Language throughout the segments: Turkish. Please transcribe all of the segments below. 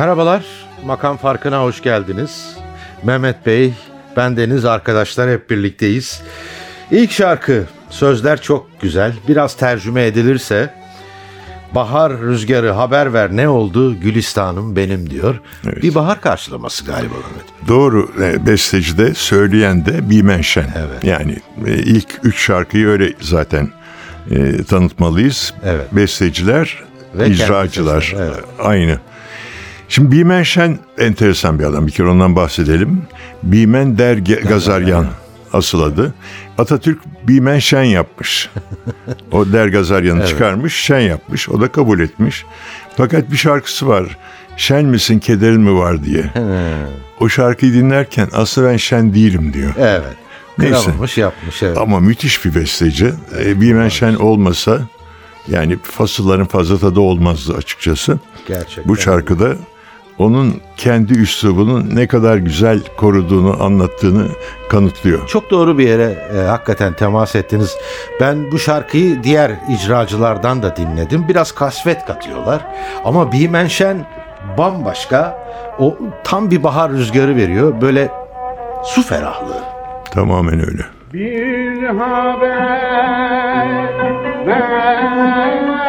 Merhabalar, Makam Farkı'na hoş geldiniz. Mehmet Bey, bendeniz arkadaşlar hep birlikteyiz. İlk şarkı, sözler çok güzel. Biraz tercüme edilirse, Bahar rüzgarı haber ver ne oldu Gülistan'ım benim diyor. Evet. Bir bahar karşılaması galiba Mehmet. Doğru e, besteci de söyleyen de Bimen Şen. Evet. Yani e, ilk üç şarkıyı öyle zaten e, tanıtmalıyız. Evet. Besteciler, Ve icracılar evet. aynı. Şimdi Bimen Şen enteresan bir adam. Bir kere ondan bahsedelim. Bimen Der Gazaryan asıl adı. Atatürk Bimen Şen yapmış. o Der Gazaryan'ı çıkarmış, Şen yapmış. O da kabul etmiş. Fakat bir şarkısı var. Şen misin, kederin mi var diye. O şarkıyı dinlerken aslında ben şen değilim diyor. Evet. Neyse. Kralmış yapmış evet. Ama müthiş bir besteci. Ee, Bimen Şen olmasa yani fasılların fazla tadı olmazdı açıkçası. Gerçekten. Bu şarkıda onun kendi üslubunu ne kadar güzel koruduğunu anlattığını kanıtlıyor. Çok doğru bir yere e, hakikaten temas ettiniz. Ben bu şarkıyı diğer icracılardan da dinledim. Biraz kasvet katıyorlar. Ama Bimenşen bambaşka. O tam bir bahar rüzgarı veriyor. Böyle su ferahlığı. Tamamen öyle. Bir haber ver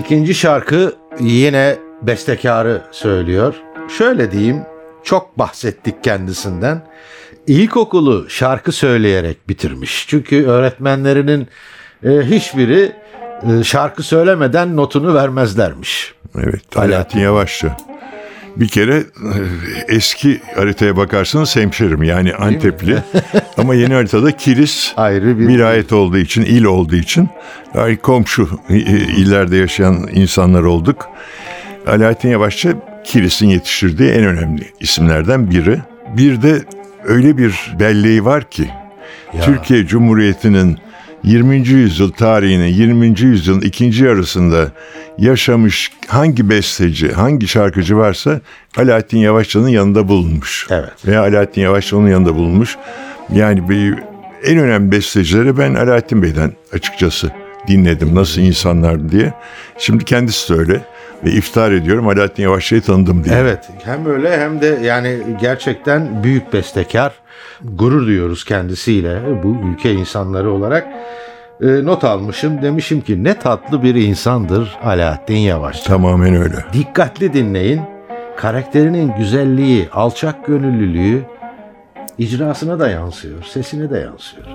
İkinci şarkı yine bestekarı söylüyor. Şöyle diyeyim, çok bahsettik kendisinden. İlkokulu şarkı söyleyerek bitirmiş. Çünkü öğretmenlerinin e, hiçbiri e, şarkı söylemeden notunu vermezlermiş. Evet, Alaaddin Yavaşçı. Bir kere e, eski haritaya bakarsanız hemşerim yani Antepli ama yeni haritada Kilis Ayrı bir- vilayet olduğu için, il olduğu için yani komşu illerde yaşayan insanlar olduk. Alaaddin Yavaşçı Kilis'in yetiştirdiği en önemli isimlerden biri. Bir de öyle bir belleği var ki Türkiye Cumhuriyeti'nin 20. yüzyıl tarihinin 20. yüzyılın ikinci yarısında yaşamış hangi besteci, hangi şarkıcı varsa Alaaddin Yavaşçı'nın yanında bulunmuş. Evet. Veya Alaaddin Yavaşçı onun yanında bulunmuş. Yani bir, en önemli bestecileri ben Alaaddin Bey'den açıkçası dinledim nasıl insanlar diye. Şimdi kendisi de öyle ve iftar ediyorum Alaaddin Yavaşçı'yı tanıdım diye. Evet hem öyle hem de yani gerçekten büyük bestekar. Gurur duyuyoruz kendisiyle bu ülke insanları olarak. E, not almışım demişim ki ne tatlı bir insandır Alaaddin Yavaş. Tamamen öyle. Dikkatli dinleyin. Karakterinin güzelliği, alçak gönüllülüğü icrasına da yansıyor, sesine de yansıyor.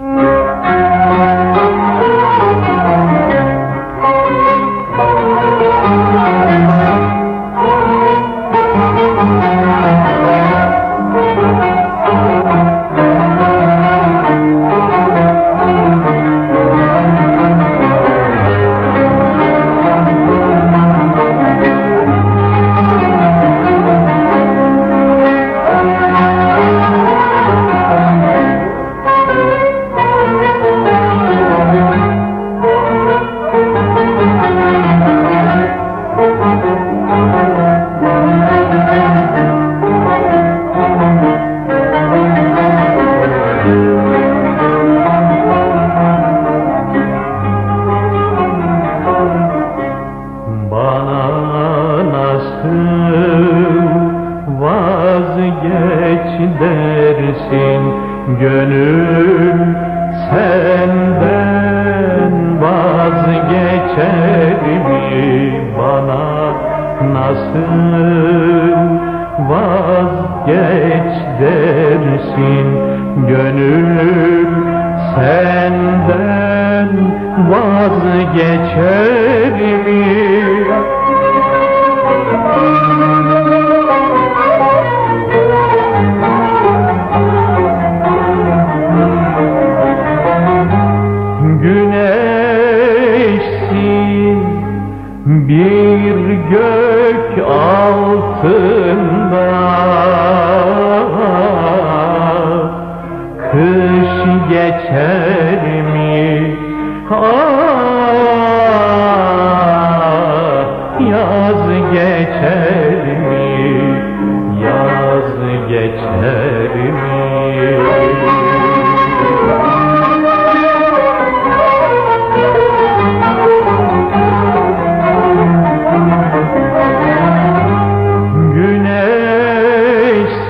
Bana nasıl vazgeç dersin gönül senden vazgeçer mi bana nasıl vazgeç dersin gönül senden vazgeçer mi? Bir gök altında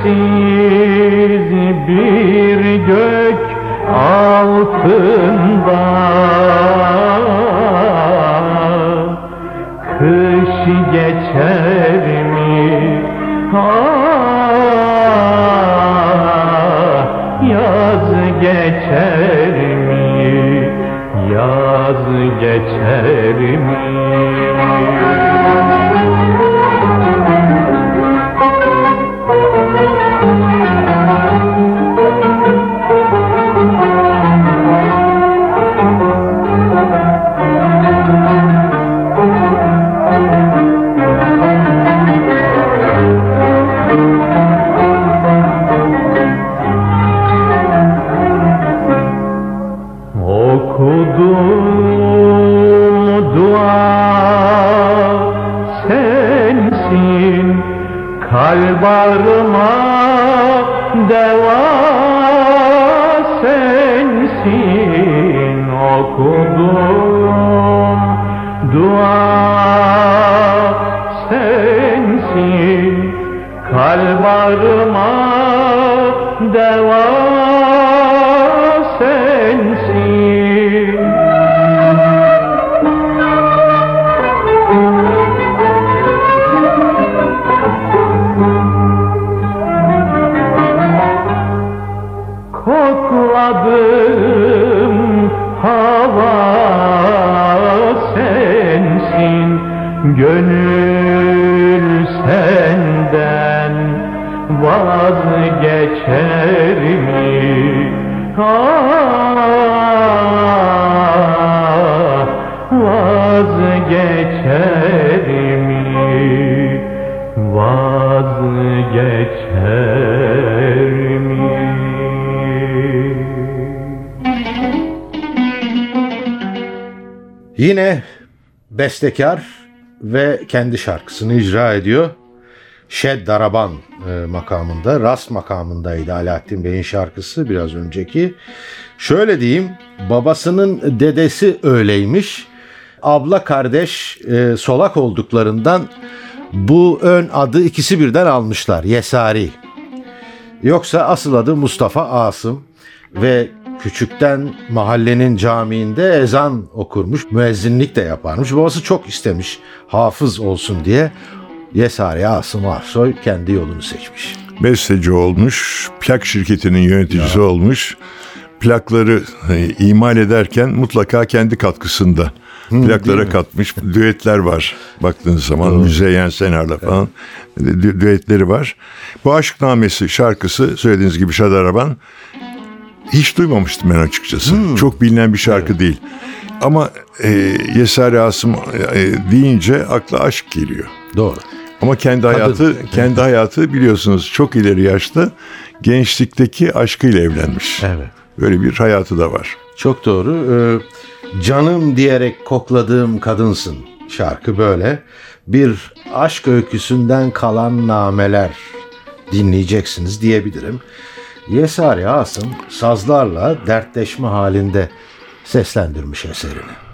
Güneşsiz bir gök altında دواء bestekar ve kendi şarkısını icra ediyor. Şed Daraban e, makamında, Rast makamındaydı Alaaddin Bey'in şarkısı biraz önceki. Şöyle diyeyim, babasının dedesi öyleymiş. Abla kardeş e, solak olduklarından bu ön adı ikisi birden almışlar. Yesari. Yoksa asıl adı Mustafa Asım ve küçükten mahallenin camiinde ezan okurmuş, müezzinlik de yaparmış. Babası çok istemiş hafız olsun diye. Yesari Asım Arsoy kendi yolunu seçmiş. Besteci olmuş, plak şirketinin yöneticisi olmuş. Plakları e, imal ederken mutlaka kendi katkısında plaklara katmış. Düetler var baktığınız zaman. Müzeyyen Senar'la falan dü- düetleri var. Bu Aşk Namesi şarkısı söylediğiniz gibi Şadaraban hiç duymamıştım ben açıkçası. Çok bilinen bir şarkı değil. Ama e, Yesari Asım e, deyince akla aşk geliyor. Doğru. Ama kendi hayatı kendi hayatı biliyorsunuz çok ileri yaşta gençlikteki aşkıyla evlenmiş. Evet. Böyle bir hayatı da var. Çok doğru. Ee, canım diyerek kokladığım kadınsın şarkı böyle. Bir aşk öyküsünden kalan nameler dinleyeceksiniz diyebilirim. Yesari Asım sazlarla dertleşme halinde seslendirmiş eserini.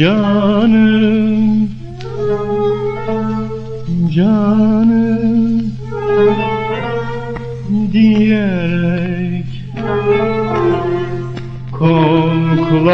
Canım Canım Diyerek Kokladım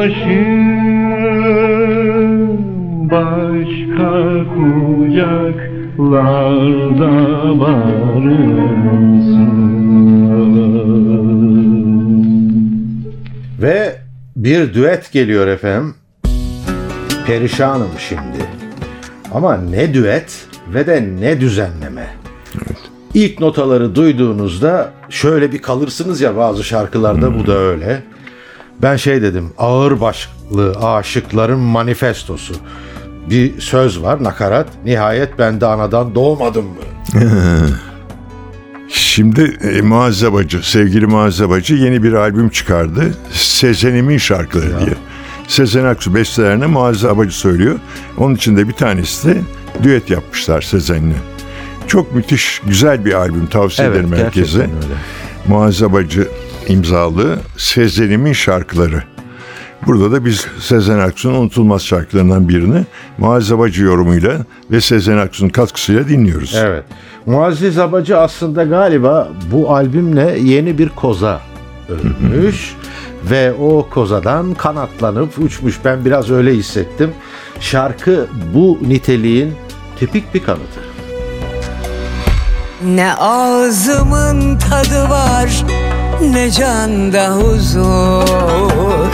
başım başka kucaklarda varırsın Ve bir düet geliyor efendim. Perişanım şimdi. Ama ne düet ve de ne düzenleme. İlk notaları duyduğunuzda şöyle bir kalırsınız ya bazı şarkılarda bu da öyle. Ben şey dedim ağır başlı aşıkların manifestosu. Bir söz var nakarat. Nihayet ben de anadan doğmadım mı? Şimdi e, Muazzez Bacı, sevgili Muazzez Bacı yeni bir albüm çıkardı. Sezen'imin şarkıları diye. Sezen Aksu bestelerini Muazzez Bacı söylüyor. Onun içinde bir tanesi de düet yapmışlar Sezen'le. Çok müthiş, güzel bir albüm tavsiye ederim herkese. öyle. İmzalı Sezen'imin şarkıları. Burada da biz Sezen Aksu'nun unutulmaz şarkılarından birini Muazzez Bacı yorumuyla ve Sezen Aksu'nun katkısıyla dinliyoruz. Evet. Muazzez Abacı aslında galiba bu albümle yeni bir koza örmüş ve o kozadan kanatlanıp uçmuş. Ben biraz öyle hissettim. Şarkı bu niteliğin tipik bir kanıtı. Ne ağzımın tadı var ne canda huzur.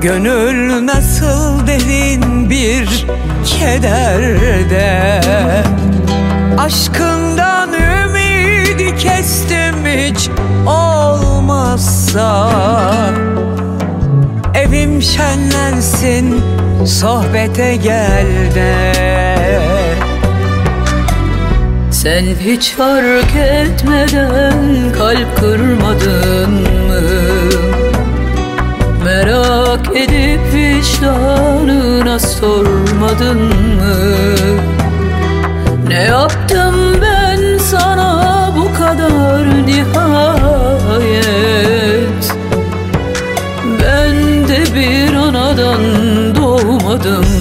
Gönül nasıl derin bir kederde. Aşkından ümidi kestim hiç olmazsa. Evim şenlensin sohbete gel de Sen hiç fark etmeden kalp kırmadın mı? Merak edip vicdanına sormadın mı? Ne yaptım ben sana bu kadar nihayet? Ben de bir anadan doğmadım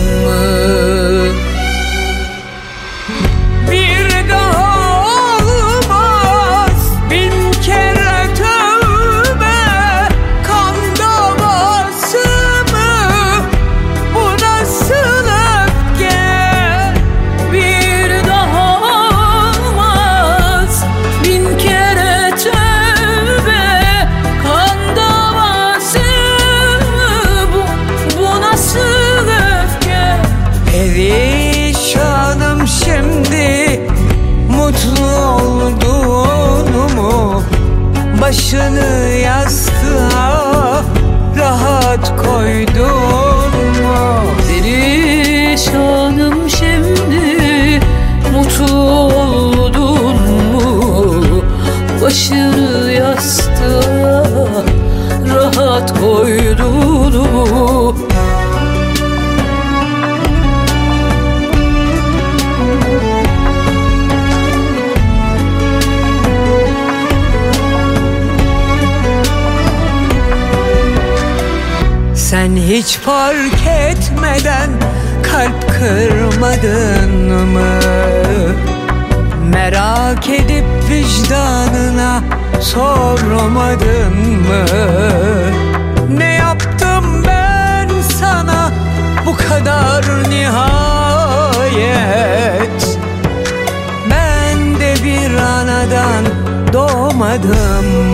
hiç fark etmeden kalp kırmadın mı? Merak edip vicdanına sormadın mı? Ne yaptım ben sana bu kadar nihayet? Ben de bir anadan doğmadım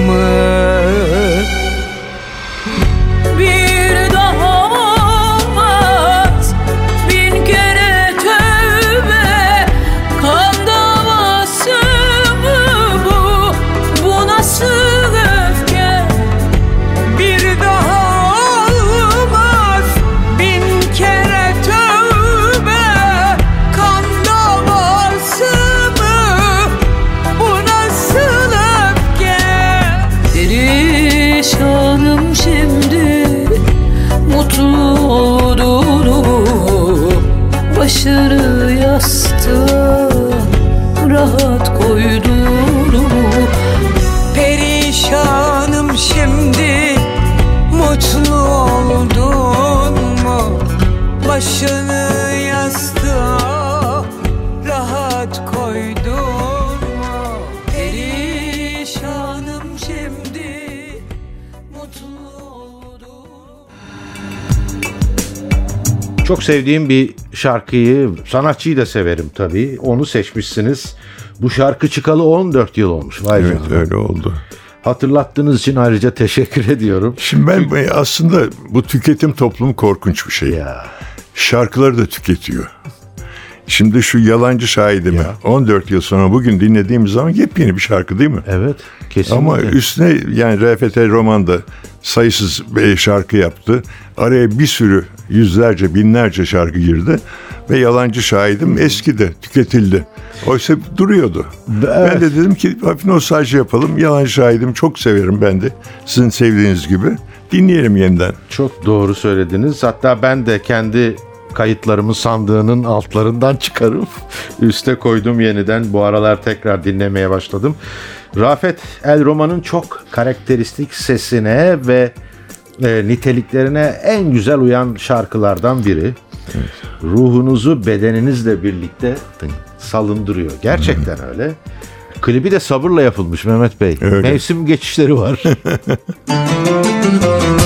Çok sevdiğim bir şarkıyı, sanatçıyı da severim tabii. Onu seçmişsiniz. Bu şarkı çıkalı 14 yıl olmuş. Vay Evet canına. öyle oldu. Hatırlattığınız için ayrıca teşekkür ediyorum. Şimdi ben aslında bu tüketim toplumu korkunç bir şey. Ya Şarkıları da tüketiyor. Şimdi şu yalancı şahidimi 14 yıl sonra bugün dinlediğimiz zaman yepyeni bir şarkı değil mi? evet kesinlikle. Ama üstüne yani RFT Roman'da sayısız bir şarkı yaptı. Araya bir sürü yüzlerce binlerce şarkı girdi. Ve yalancı şahidim eskidi, tüketildi. Oysa duruyordu. Ben de dedim ki hafif nostalji yapalım. Yalancı şahidim çok severim ben de. Sizin sevdiğiniz gibi. Dinleyelim yeniden. Çok doğru söylediniz. Hatta ben de kendi kayıtlarımı sandığının altlarından çıkarıp üste koydum yeniden. Bu aralar tekrar dinlemeye başladım. Rafet El Roman'ın çok karakteristik sesine ve e, niteliklerine en güzel uyan şarkılardan biri. Ruhunuzu bedeninizle birlikte salındırıyor. Gerçekten öyle. Klibi de sabırla yapılmış Mehmet Bey. Öyle. Mevsim geçişleri var.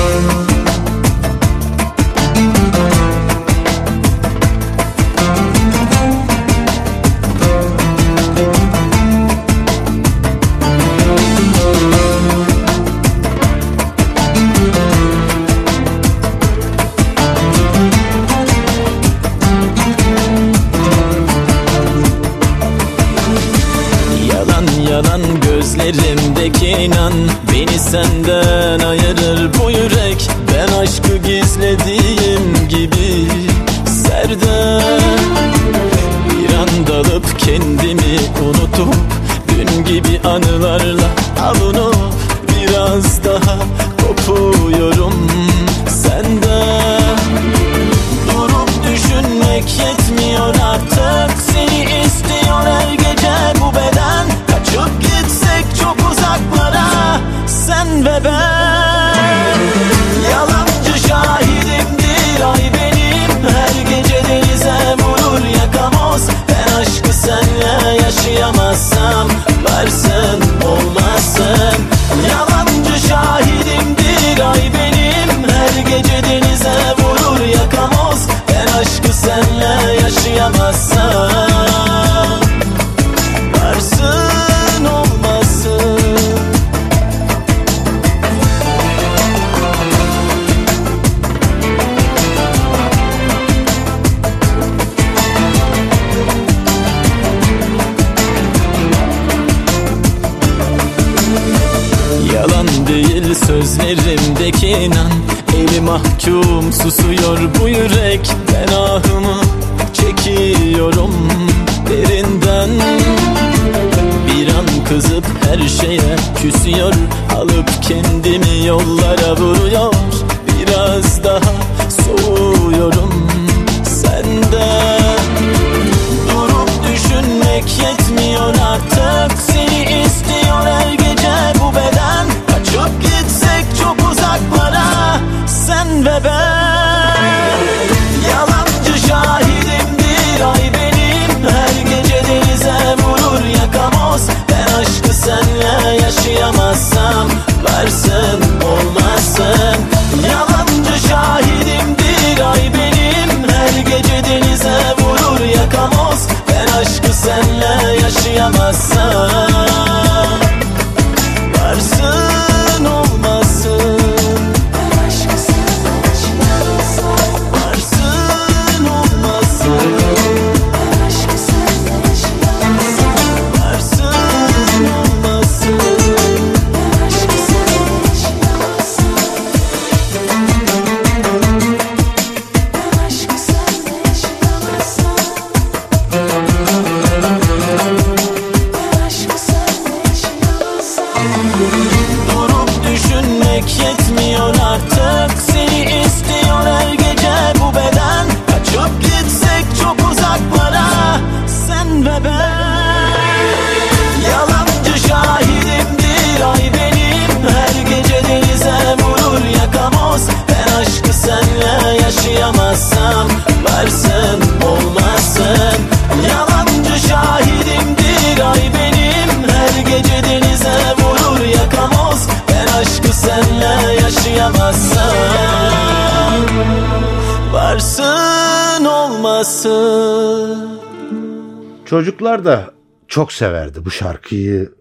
Çocuklar da çok severdi bu şarkıyı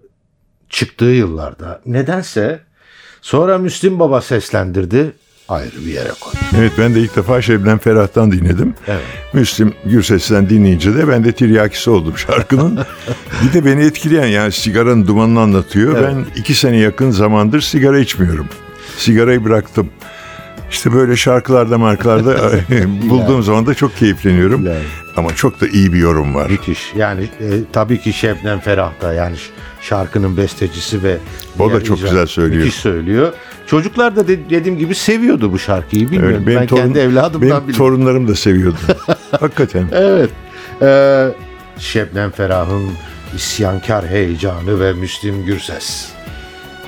çıktığı yıllarda. Nedense sonra Müslüm Baba seslendirdi ayrı bir yere koydu. Evet ben de ilk defa Şebnem Ferah'tan dinledim. Evet. Müslüm Gürses'ten dinleyince de ben de tiryakisi oldum şarkının. bir de beni etkileyen yani sigaranın dumanını anlatıyor. Evet. Ben iki sene yakın zamandır sigara içmiyorum. Sigarayı bıraktım. İşte böyle şarkılarda markalarda bulduğum zaman da çok keyifleniyorum. Ama çok da iyi bir yorum var. Müthiş. Yani e, tabii ki Şebnem Ferah da yani şarkının bestecisi ve O da çok icra- güzel söylüyor. Müthiş söylüyor. Çocuklar da de- dediğim gibi seviyordu bu şarkıyı. Bilmiyorum Öyle, ben torun- kendi evladımdan benim biliyorum. torunlarım da seviyordu. Hakikaten. Evet. Ee, Şebnem Ferah'ın isyankar heyecanı ve Müslüm Gürses.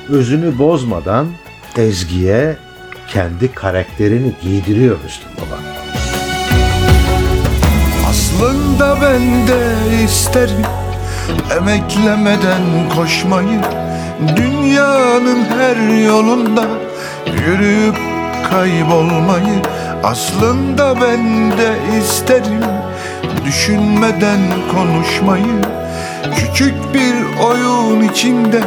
Özünü bozmadan Ezgi'ye kendi karakterini giydiriyor Baba. Aslında ben de isterim Emeklemeden koşmayı. Dünyanın her yolunda Yürüyüp kaybolmayı. Aslında ben de isterim Düşünmeden konuşmayı. Küçük bir oyun içinde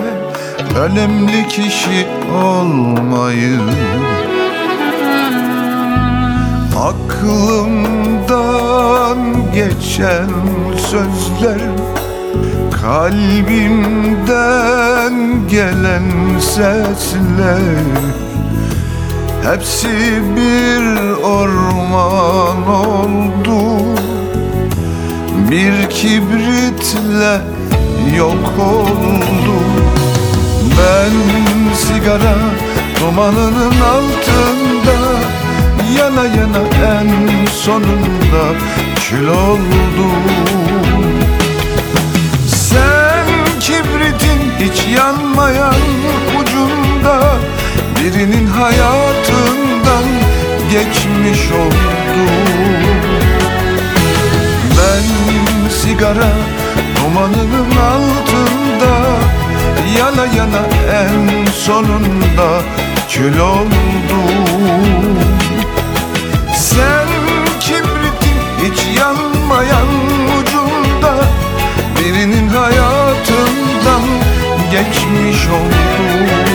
Önemli kişi olmayı Aklımdan geçen sözler Kalbimden gelen sesler. Hepsi bir orman oldu Bir kibritle yok oldu. Ben sigara dumanının altında Yana yana en sonunda kül oldum. Sen kibritin hiç yanmayan ucunda Birinin hayatından geçmiş oldum. Ben sigara dumanının altında Yana yana en sonunda kül oldum Sen kibritin hiç yanmayan ucunda. Birinin hayatından geçmiş oldum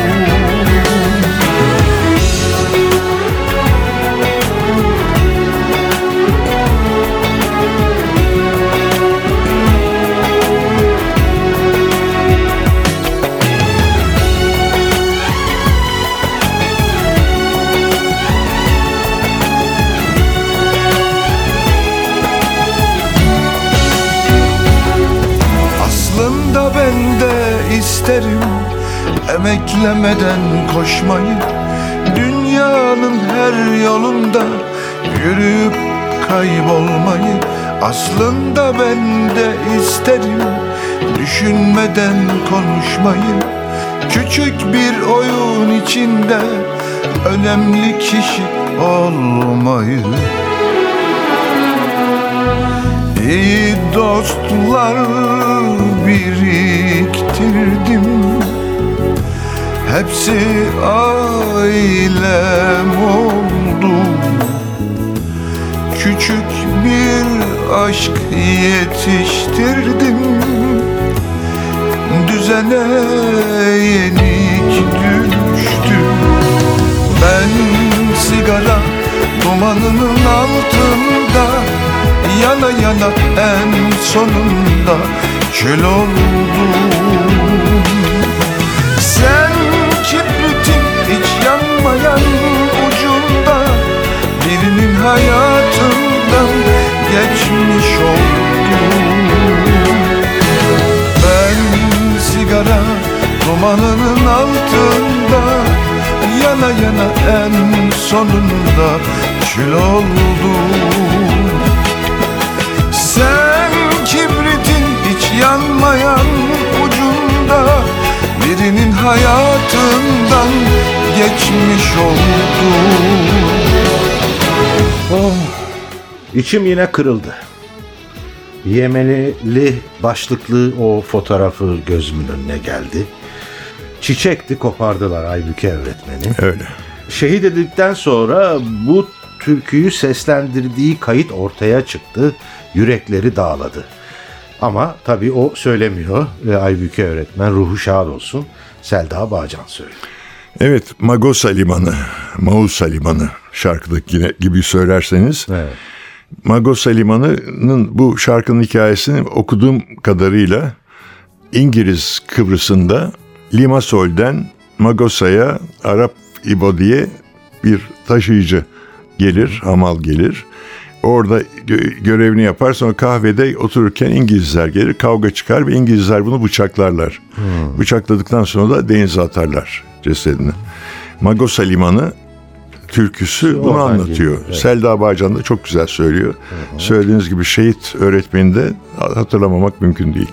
Emeklemeden koşmayı Dünyanın her yolunda Yürüyüp kaybolmayı Aslında ben de isterim Düşünmeden konuşmayı. Küçük bir oyun içinde Önemli kişi olmayı. İyi dostlar biriktirdim Hepsi ailem oldu. Küçük bir aşk yetiştirdim. Düzene yenik düştüm. Ben sigara dumanının altında Yana yana en sonunda kül oldum dumanının altında Yana yana en sonunda kül oldum Sen kibritin hiç yanmayan ucunda Birinin hayatından geçmiş oldum İçim yine kırıldı. Yemenili başlıklı o fotoğrafı gözümün önüne geldi. Çiçekti kopardılar Aybüke öğretmeni. Öyle. Şehit edildikten sonra bu türküyü seslendirdiği kayıt ortaya çıktı. Yürekleri dağladı. Ama tabii o söylemiyor. Ve Aybüke öğretmen ruhu şad olsun. Selda Bağcan söylüyor. Evet, Magosa Limanı, Mausa Limanı şarkıdaki gibi söylerseniz. Evet. Magosa Limanı'nın bu şarkının hikayesini okuduğum kadarıyla İngiliz Kıbrıs'ında Limasol'den Magosa'ya Arap İbo diye bir taşıyıcı gelir, hamal gelir. Orada gö- görevini yapar sonra kahvede otururken İngilizler gelir kavga çıkar ve İngilizler bunu bıçaklarlar. Bıçakladıktan sonra da denize atarlar cesedini. Magosa Limanı türküsü bunu oradan anlatıyor. geliyor, evet. Selda Bağcan da çok güzel söylüyor. Söylediğiniz gibi şehit öğretmeni de hatırlamamak mümkün değil.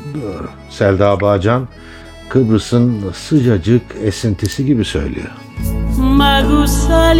Selda Bağcan Kıbrıs'ın sıcacık esintisi gibi söylüyor. Magusa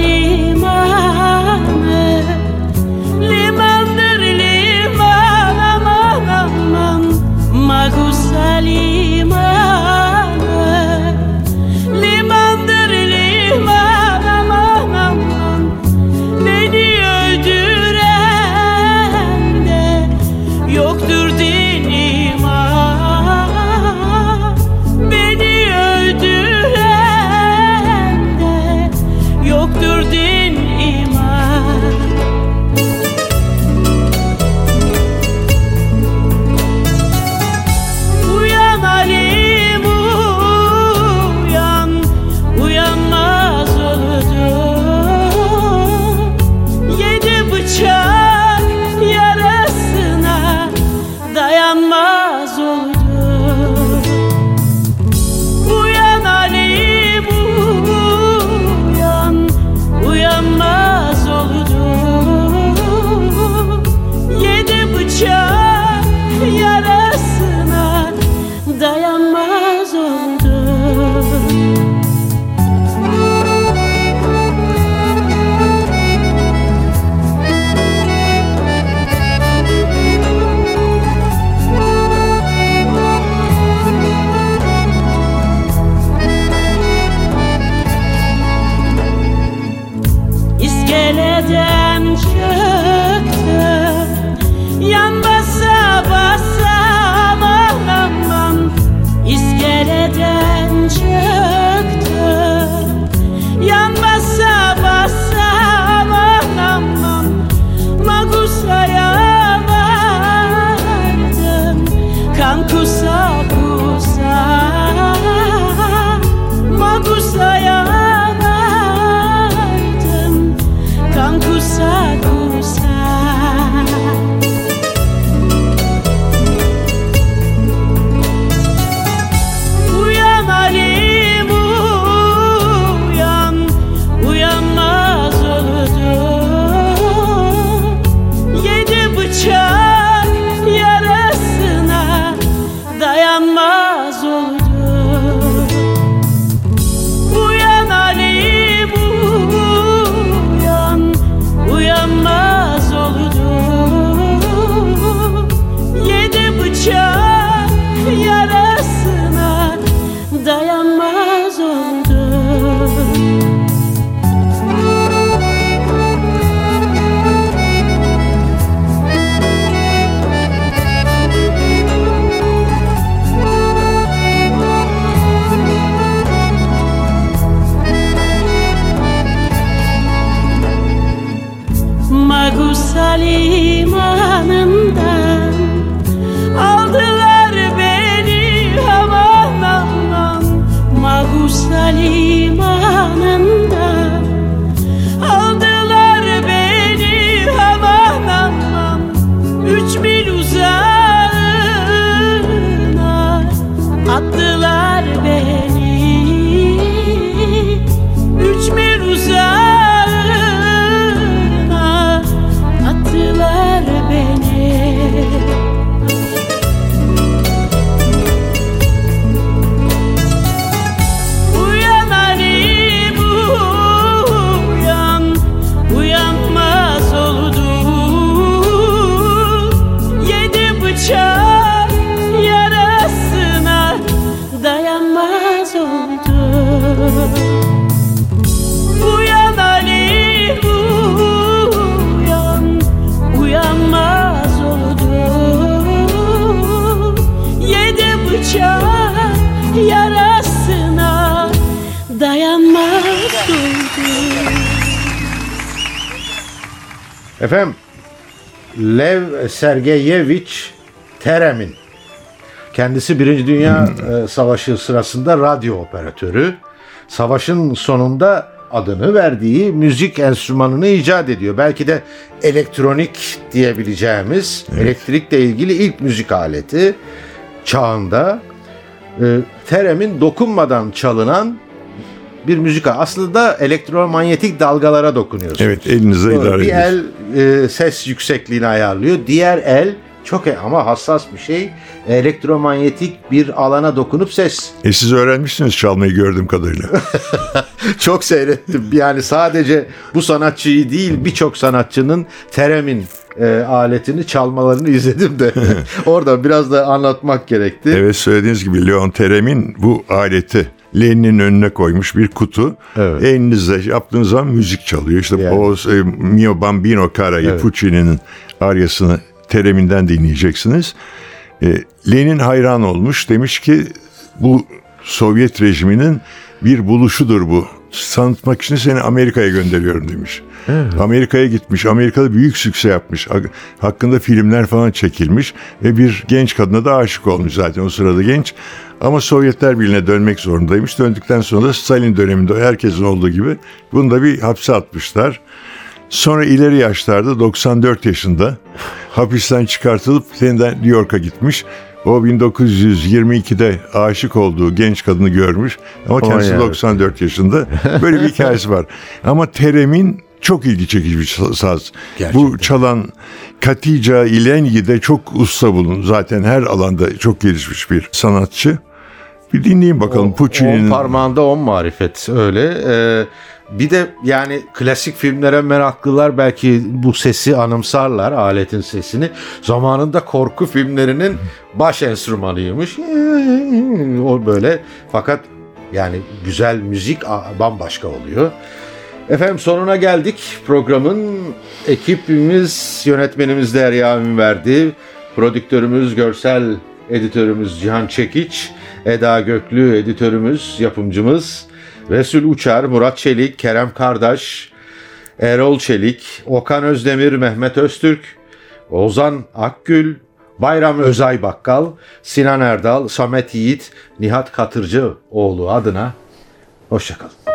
Lev Sergeyevich Terem'in kendisi Birinci Dünya e, Savaşı sırasında radyo operatörü. Savaşın sonunda adını verdiği müzik enstrümanını icat ediyor. Belki de elektronik diyebileceğimiz elektrikle ilgili ilk müzik aleti çağında e, Terem'in dokunmadan çalınan bir müzik. Aslında elektromanyetik dalgalara dokunuyorsunuz. Evet elinize Doğru. idare Bir ediyorsunuz. el e, ses yüksekliğini ayarlıyor. Diğer el çok e- ama hassas bir şey. Elektromanyetik bir alana dokunup ses. E siz öğrenmişsiniz çalmayı gördüğüm kadarıyla. Çok seyrettim. Yani sadece bu sanatçıyı değil birçok sanatçının Terem'in e, aletini çalmalarını izledim de. Orada biraz da anlatmak gerekti. Evet söylediğiniz gibi Leon Terem'in bu aleti Lenin'in önüne koymuş bir kutu. Evet. Elinizle yaptığınız zaman müzik çalıyor. İşte Yani. o e, Mio Bambino Cara'yı Evet. Puccini'nin aryasını Terem'inden dinleyeceksiniz. E, Lenin hayran olmuş. Demiş ki bu Sovyet rejiminin bir buluşudur bu. Tanıtmak için seni Amerika'ya gönderiyorum demiş. Amerika'ya gitmiş. Amerika'da büyük sükse yapmış. Hak- Hakkında filmler falan çekilmiş. Ve bir genç kadına da aşık olmuş zaten o sırada genç. Ama Sovyetler Birliği'ne dönmek zorundaymış. Döndükten sonra da Stalin döneminde herkesin olduğu gibi bunu da bir hapse atmışlar. Sonra ileri yaşlarda 94 yaşında hapisten çıkartılıp yeniden New York'a gitmiş. O 1922'de aşık olduğu genç kadını görmüş ama kendisi yarabbim. 94 yaşında. Böyle bir hikayesi var. Ama Terem'in çok ilgi çekici bir saz. Bu çalan Katica İlengi de çok usta bulun. Zaten her alanda çok gelişmiş bir sanatçı. Bir dinleyin bakalım On Puccini'nin parmağında on marifet öyle. Ee, bir de yani klasik filmlere meraklılar belki bu sesi anımsarlar aletin sesini. Zamanında korku filmlerinin baş enstrümanıymış. O böyle fakat yani güzel müzik bambaşka oluyor. Efendim sonuna geldik programın. Ekibimiz, yönetmenimiz Derya verdi. Prodüktörümüz, görsel editörümüz Cihan Çekiç. Eda Göklü editörümüz, yapımcımız. Resul Uçar, Murat Çelik, Kerem Kardaş, Erol Çelik, Okan Özdemir, Mehmet Öztürk, Ozan Akgül, Bayram Özay Bakkal, Sinan Erdal, Samet Yiğit, Nihat Katırcı oğlu adına hoşçakalın.